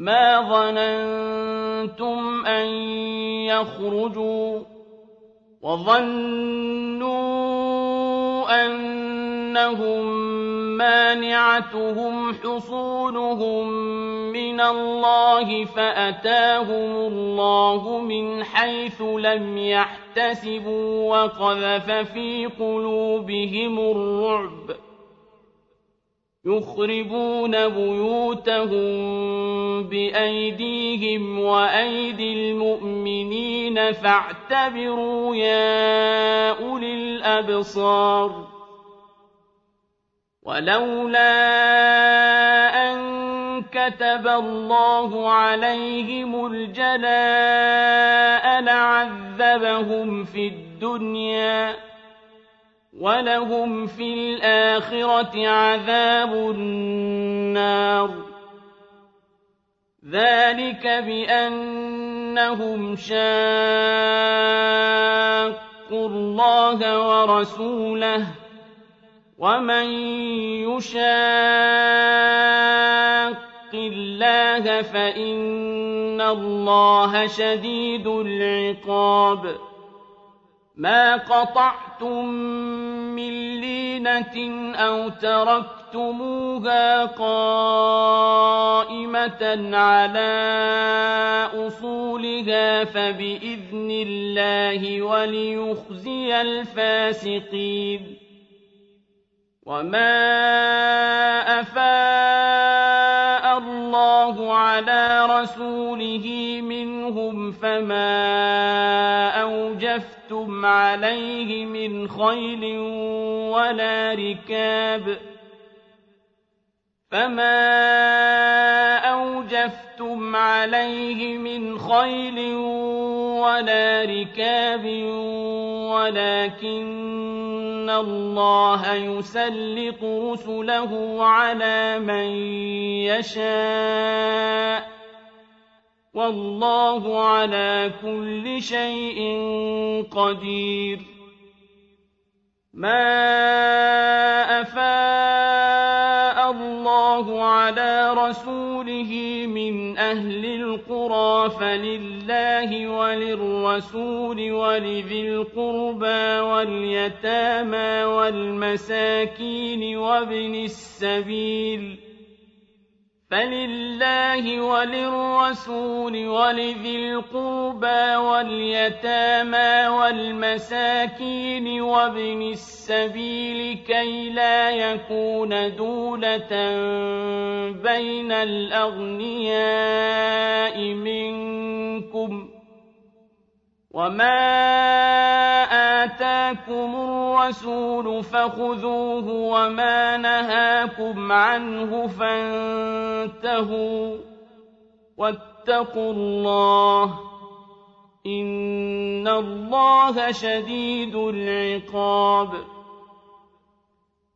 ما ظننتم أن يخرجوا وظنوا أنهم مانعتهم حصولهم من الله فأتاهم الله من حيث لم يحتسبوا وقذف في قلوبهم الرعب يخربون بيوتهم بأيديهم وأيدي المؤمنين فاعتبروا يا أولي الأبصار ولولا أن كتب الله عليهم الجلاء لعذبهم في الدنيا ولهم في الآخرة عذاب النار ذلك بأنهم شاقوا الله ورسوله ومن يشاق الله فإن الله شديد العقاب ما قطعتم من لينة أو تركتموها قائمة على أصولها فبإذن الله وليخزي الفاسقين وما أفاء الله على رسوله منهم لستم عليه من خيل ولا ركاب فما أوجفتم عليه من خيل ولا ركاب ولكن الله يسلط رسله على من يشاء والله على كل شيء قدير. ما أفاء الله على رسوله من أهل القرى فلله وللرسول ولذي القربى واليتامى والمساكين وابن السبيل فلله وللرسول ولذي القربى واليتامى والمساكين وابن السبيل كي لا يكون دولة بين الأغنياء منكم وما آتاكم الرسول فخذوه وما نهاكم عنه فانتهوا واتقوا الله إن الله شديد العقاب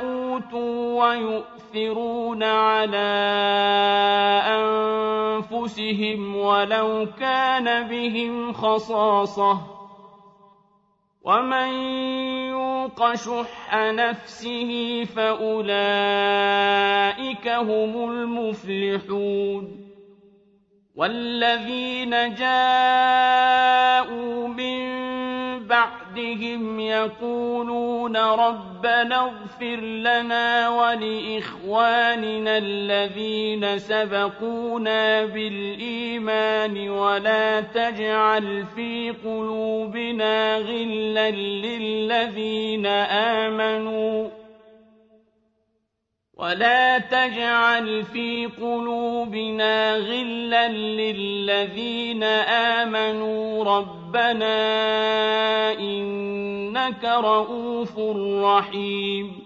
أوتوا ويؤثرون يؤثرون على أنفسهم ولو كان بهم خصاصة. ومن يوق شح نفسه فأولئك هم المفلحون. والذين جاءوا من بعدهم يقولون ربنا اغفر لنا ولإخواننا الذين سبقونا بالإيمان ولا تجعل في قلوبنا غلا للذين آمنوا ولا تجعل في قلوبنا غلا للذين آمنوا ربنا إنك رؤوف رحيم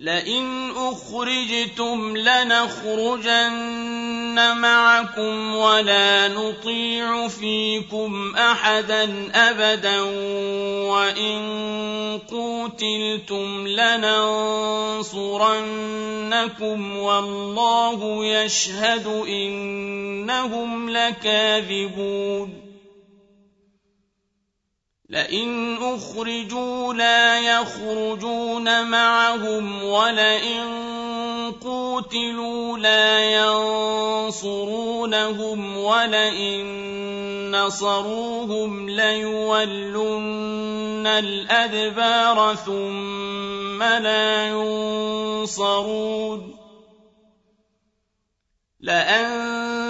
لئن أخرجتم لنخرجن معكم ولا نطيع فيكم أحدا أبدا وإن قوتلتم لننصرنكم والله يشهد إنهم لكاذبون لئن أخرجوا لا يخرجون معهم ولئن قوتلوا لا ينصرونهم ولئن نصروهم ليولن الأدبار ثم لا ينصرون. لأنتم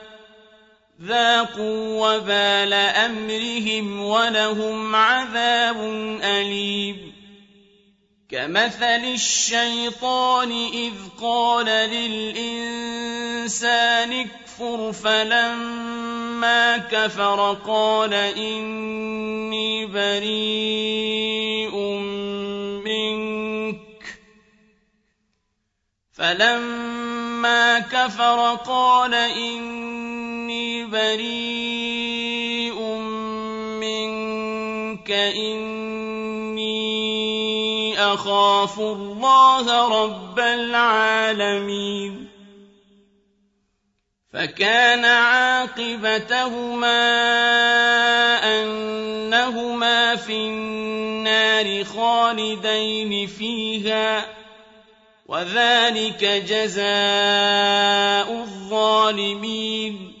ذاقوا وبال أمرهم ولهم عذاب أليم. كمثل الشيطان إذ قال للإنسان اكفر فلما كفر قال إني بريء منك. فلما كفر قال إني بريء منك. إني أخاف الله رب العالمين. فكان عاقبتهما أنهما في النار خالدين فيها وذلك جزاء الظالمين.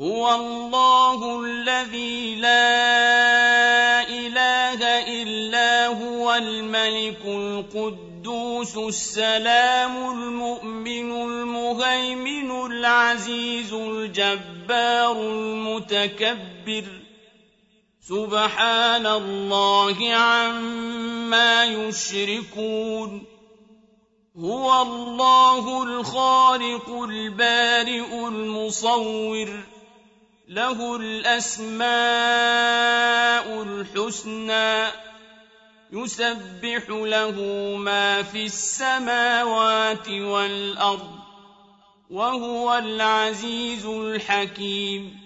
هو الله الذي لا إله إلا هو الملك القدوس السلام المؤمن المهيمن العزيز الجبار المتكبر سبحان الله عما يشركون هو الله الخالق البارئ المصور له الأسماء الحسنى يسبح له ما في السماوات والأرض وهو العزيز الحكيم.